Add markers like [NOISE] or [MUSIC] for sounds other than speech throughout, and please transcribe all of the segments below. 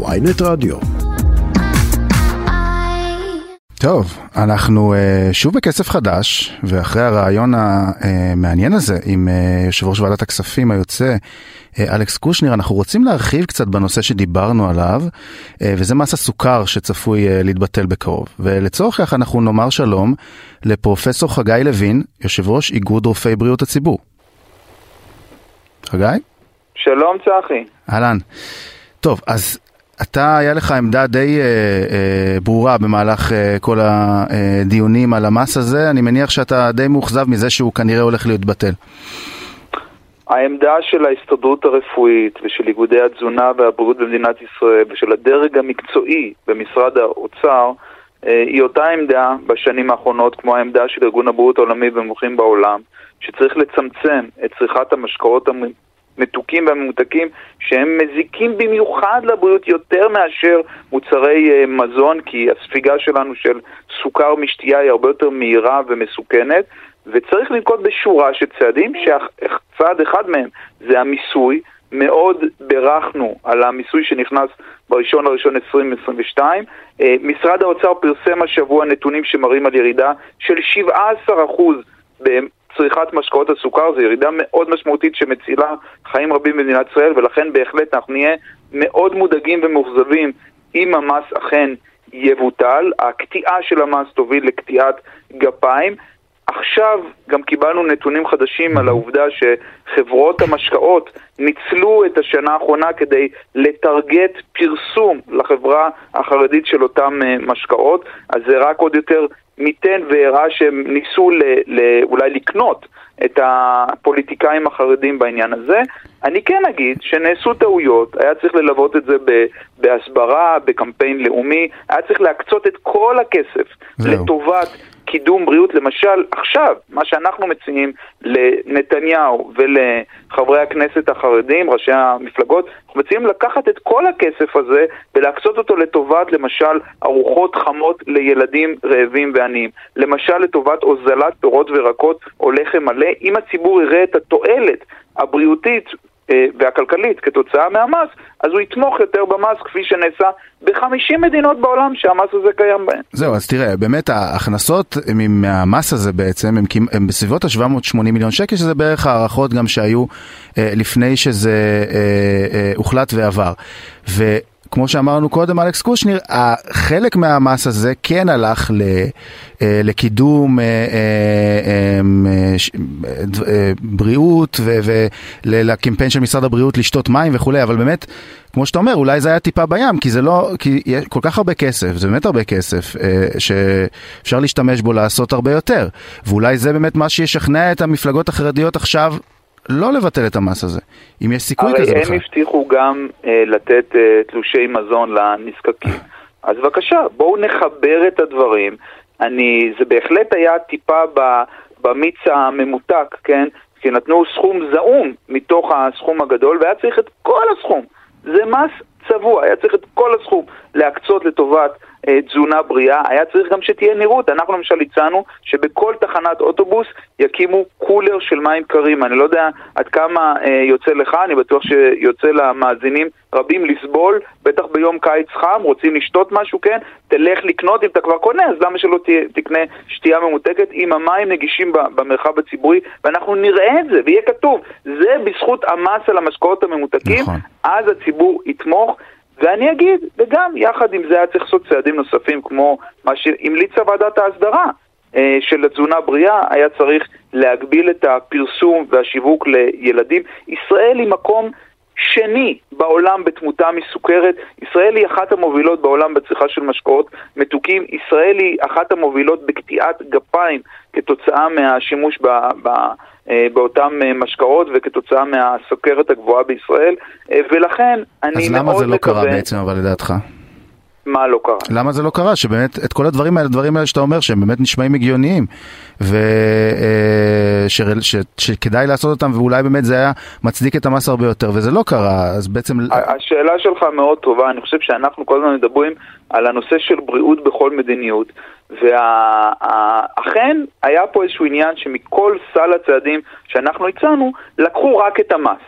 ויינט רדיו. טוב, אנחנו uh, שוב בכסף חדש, ואחרי הרעיון המעניין הזה עם uh, יושב ראש ועדת הכספים היוצא, uh, אלכס קושניר, אנחנו רוצים להרחיב קצת בנושא שדיברנו עליו, uh, וזה מס הסוכר שצפוי uh, להתבטל בקרוב. ולצורך כך אנחנו נאמר שלום לפרופסור חגי לוין, יושב ראש איגוד רופאי בריאות הציבור. חגי? שלום צחי. אהלן. טוב, אז אתה, היה לך עמדה די אה, אה, ברורה במהלך אה, כל הדיונים על המס הזה, אני מניח שאתה די מאוכזב מזה שהוא כנראה הולך להתבטל. העמדה של ההסתדרות הרפואית ושל איגודי התזונה והבריאות במדינת ישראל ושל הדרג המקצועי במשרד האוצר אה, היא אותה עמדה בשנים האחרונות כמו העמדה של ארגון הבריאות העולמי במומחים בעולם שצריך לצמצם את צריכת המשקאות המתוקים והממותקים שהם מזיקים במיוחד לבריאות יותר מאשר מוצרי uh, מזון כי הספיגה שלנו של סוכר משתייה היא הרבה יותר מהירה ומסוכנת וצריך לנקוט בשורה של צעדים שצעד אחד מהם זה המיסוי מאוד בירכנו על המיסוי שנכנס בראשון לראשון 2022. אה, משרד האוצר פרסם השבוע נתונים שמראים על ירידה של 17% צריכת משקאות הסוכר, זו ירידה מאוד משמעותית שמצילה חיים רבים במדינת ישראל, ולכן בהחלט אנחנו נהיה מאוד מודאגים ומאוכזבים אם המס אכן יבוטל. הקטיעה של המס תוביל לקטיעת גפיים. עכשיו גם קיבלנו נתונים חדשים על העובדה שחברות המשקאות ניצלו את השנה האחרונה כדי לטרגט פרסום לחברה החרדית של אותם אה, משקאות, אז זה רק עוד יותר מיתן והראה שהם ניסו ל, ל, אולי לקנות את הפוליטיקאים החרדים בעניין הזה. אני כן אגיד שנעשו טעויות, היה צריך ללוות את זה בהסברה, בקמפיין לאומי, היה צריך להקצות את כל הכסף. לטובת קידום בריאות, למשל עכשיו, מה שאנחנו מציעים לנתניהו ולחברי הכנסת החרדים, ראשי המפלגות, אנחנו מציעים לקחת את כל הכסף הזה ולהקצות אותו לטובת, למשל, ארוחות חמות לילדים רעבים ועניים. למשל, לטובת הוזלת פירות וירקות או לחם מלא, אם הציבור יראה את התועלת הבריאותית והכלכלית כתוצאה מהמס, אז הוא יתמוך יותר במס כפי שנעשה ב-50 מדינות בעולם שהמס הזה קיים בהן. זהו, אז תראה, באמת ההכנסות מהמס הזה בעצם הם, הם בסביבות ה-780 מיליון שקל, שזה בערך הערכות גם שהיו אה, לפני שזה אה, אה, הוחלט ועבר. ו... כמו שאמרנו קודם, אלכס קושניר, חלק מהמס הזה כן הלך ל, אה, לקידום אה, אה, בריאות ולקמפיין של משרד הבריאות לשתות מים וכולי, אבל באמת, כמו שאתה אומר, אולי זה היה טיפה בים, כי זה לא, כי יש כל כך הרבה כסף, זה באמת הרבה כסף, שאפשר להשתמש בו לעשות הרבה יותר. ואולי זה באמת מה שישכנע את המפלגות החרדיות עכשיו לא לבטל את המס הזה, אם יש סיכוי כזה בכלל. הרי הם הבטיחו גם אה, לתת אה, תלושי מזון לנזקקים. [LAUGHS] אז בבקשה, בואו נחבר את הדברים. אני, זה בהחלט היה טיפה ב, במיץ הממותק, כן? כי נתנו סכום זעום מתוך הסכום הגדול, והיה צריך את כל הסכום. זה מס צבוע, היה צריך את כל הסכום להקצות לטובת תזונה בריאה, היה צריך גם שתהיה נראות. אנחנו למשל הצענו שבכל תחנת אוטובוס יקימו קולר של מים קרים. אני לא יודע עד כמה אה, יוצא לך, אני בטוח שיוצא למאזינים רבים לסבול, בטח ביום קיץ חם, רוצים לשתות משהו, כן? תלך לקנות, אם אתה כבר קונה, אז למה שלא תקנה שתייה ממותקת אם המים נגישים במרחב הציבורי, ואנחנו נראה את זה, ויהיה כתוב, זה בזכות המס על המשקאות הממותקים, נכון. אז הציבור יתמוך. ואני אגיד, וגם יחד עם זה היה צריך לעשות צעדים נוספים כמו מה שהמליצה ועדת ההסדרה אה, של התזונה בריאה, היה צריך להגביל את הפרסום והשיווק לילדים. ישראל היא מקום שני בעולם בתמותה מסוכרת. ישראל היא אחת המובילות בעולם בצריכה של משקאות מתוקים. ישראל היא אחת המובילות בקטיעת גפיים כתוצאה מהשימוש ב... ב באותם אה, משקאות וכתוצאה מהסוכרת הגבוהה בישראל, אה, ולכן אני מאוד מקווה... אז למה זה לא. קרה בעצם, אבל לדעתך? מה לא קרה? למה זה לא קרה? שבאמת את כל הדברים האלה, הדברים האלה שאתה אומר שהם באמת נשמעים הגיוניים ושכדאי לעשות אותם ואולי באמת זה היה מצדיק את המס הרבה יותר וזה לא קרה, אז בעצם... השאלה שלך מאוד טובה, אני חושב שאנחנו כל הזמן מדברים על הנושא של בריאות בכל מדיניות ואכן היה פה איזשהו עניין שמכל סל הצעדים שאנחנו הצענו לקחו רק את המס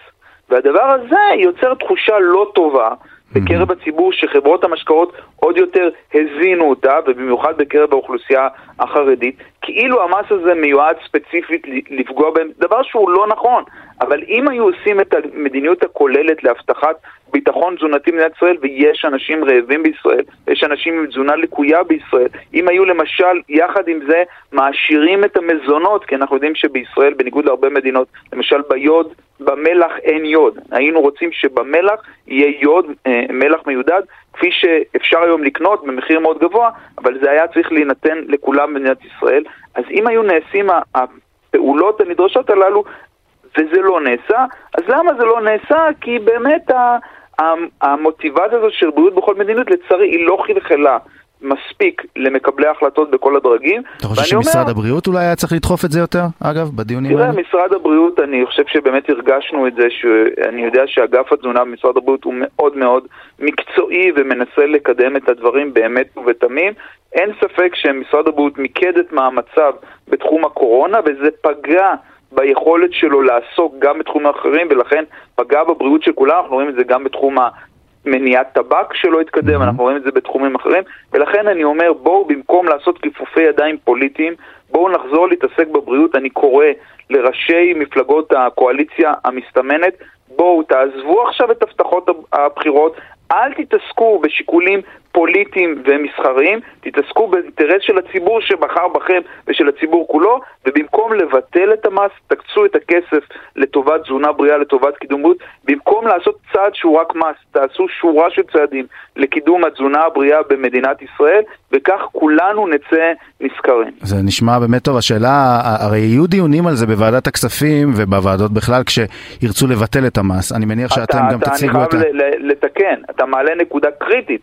והדבר הזה יוצר תחושה לא טובה בקרב הציבור שחברות המשקאות עוד יותר הזינו אותה, ובמיוחד בקרב האוכלוסייה החרדית, כאילו המס הזה מיועד ספציפית לפגוע בהם, דבר שהוא לא נכון. אבל אם היו עושים את המדיניות הכוללת להבטחת ביטחון תזונתי במדינת ישראל, ויש אנשים רעבים בישראל, יש אנשים עם תזונה לקויה בישראל, אם היו למשל, יחד עם זה, מעשירים את המזונות, כי אנחנו יודעים שבישראל, בניגוד להרבה מדינות, למשל ביוד, במלח אין יוד. היינו רוצים שבמלח יהיה יוד, אה, מלח מיודד, כפי שאפשר היום לקנות במחיר מאוד גבוה, אבל זה היה צריך להינתן לכולם במדינת ישראל. אז אם היו נעשים הפעולות הנדרשות הללו, וזה לא נעשה, אז למה זה לא נעשה? כי באמת המוטיבציה הזאת של בריאות בכל מדיניות, לצערי, היא לא חלחלה. מספיק למקבלי ההחלטות בכל הדרגים. אתה חושב שמשרד אומר, הבריאות אולי היה צריך לדחוף את זה יותר, אגב, בדיונים האלה? תראה, משרד הבריאות, אני חושב שבאמת הרגשנו את זה, שאני יודע שאגף התזונה במשרד הבריאות הוא מאוד מאוד מקצועי ומנסה לקדם את הדברים באמת ובתמים. אין ספק שמשרד הבריאות מיקד את מאמציו בתחום הקורונה, וזה פגע ביכולת שלו לעסוק גם בתחומים אחרים, ולכן פגע בבריאות של כולם, אנחנו רואים את זה גם בתחום מניעת טבק שלא התקדם, mm-hmm. אנחנו רואים את זה בתחומים אחרים, ולכן אני אומר, בואו במקום לעשות כיפופי ידיים פוליטיים, בואו נחזור להתעסק בבריאות. אני קורא לראשי מפלגות הקואליציה המסתמנת, בואו תעזבו עכשיו את הבטחות הבחירות, אל תתעסקו בשיקולים פוליטיים ומסחריים, תתעסקו באינטרס של הציבור שבחר בכם ושל הציבור כולו, ובמקום לבטל את המס, תקצו את הכסף לטובת תזונה בריאה, לטובת קידום בריאות, במקום לעשות צעד שהוא רק מס, תעשו שורה של צעדים לקידום התזונה הבריאה במדינת ישראל, וכך כולנו נצא נשכרים. זה נשמע באמת טוב. השאלה, הרי יהיו דיונים על זה בוועדת הכספים ובוועדות בכלל כשירצו לבטל את המס. אני מניח שאתם אתה, גם אתה, תציגו את ה... אני חייב לתקן, אתה מעלה נקודה קריטית.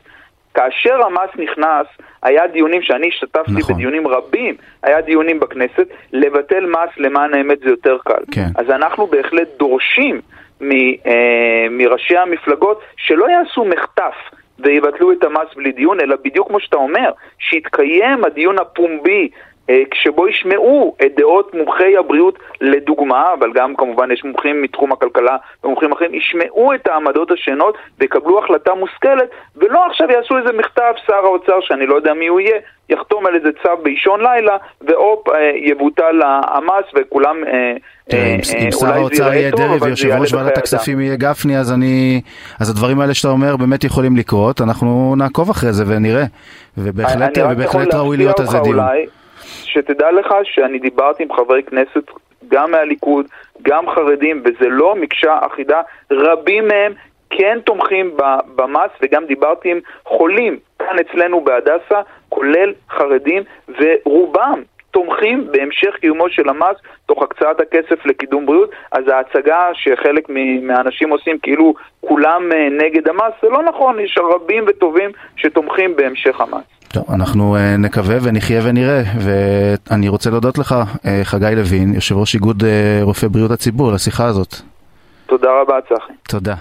כאשר המס נכנס, היה דיונים שאני השתתפתי נכון. בדיונים רבים, היה דיונים בכנסת, לבטל מס למען האמת זה יותר קל. כן. אז אנחנו בהחלט דורשים מ, אה, מראשי המפלגות שלא יעשו מחטף. ויבטלו את המס בלי דיון, אלא בדיוק כמו שאתה אומר, שיתקיים הדיון הפומבי אה, שבו ישמעו את דעות מומחי הבריאות לדוגמה, אבל גם כמובן יש מומחים מתחום הכלכלה ומומחים אחרים, ישמעו את העמדות השונות ויקבלו החלטה מושכלת, ולא עכשיו יעשו איזה מכתב שר האוצר, שאני לא יודע מי הוא יהיה, יחתום על איזה צו באישון לילה, והופ, אה, יבוטל המס וכולם... אה, אם שר האוצר יהיה דרעי ויושב ראש ועדת הכספים יהיה גפני, אז אני... אז הדברים האלה שאתה אומר באמת יכולים לקרות, אנחנו נעקוב אחרי זה ונראה, ובהחלט ראוי להיות על זה דיון. שתדע לך שאני דיברתי עם חברי כנסת גם מהליכוד, גם חרדים, וזה לא מקשה אחידה, רבים מהם כן תומכים במס, וגם דיברתי עם חולים כאן אצלנו בהדסה, כולל חרדים, ורובם תומכים בהמשך קיומו של המס תוך הקצאת הכסף לקידום בריאות, אז ההצגה שחלק מהאנשים עושים כאילו כולם אה, נגד המס, זה לא נכון, יש רבים וטובים שתומכים בהמשך המס. טוב, אנחנו uh, נקווה ונחיה ונראה, ואני רוצה להודות לך, uh, חגי לוין, יושב ראש איגוד uh, רופאי בריאות הציבור, על השיחה הזאת. תודה רבה, צחי. תודה.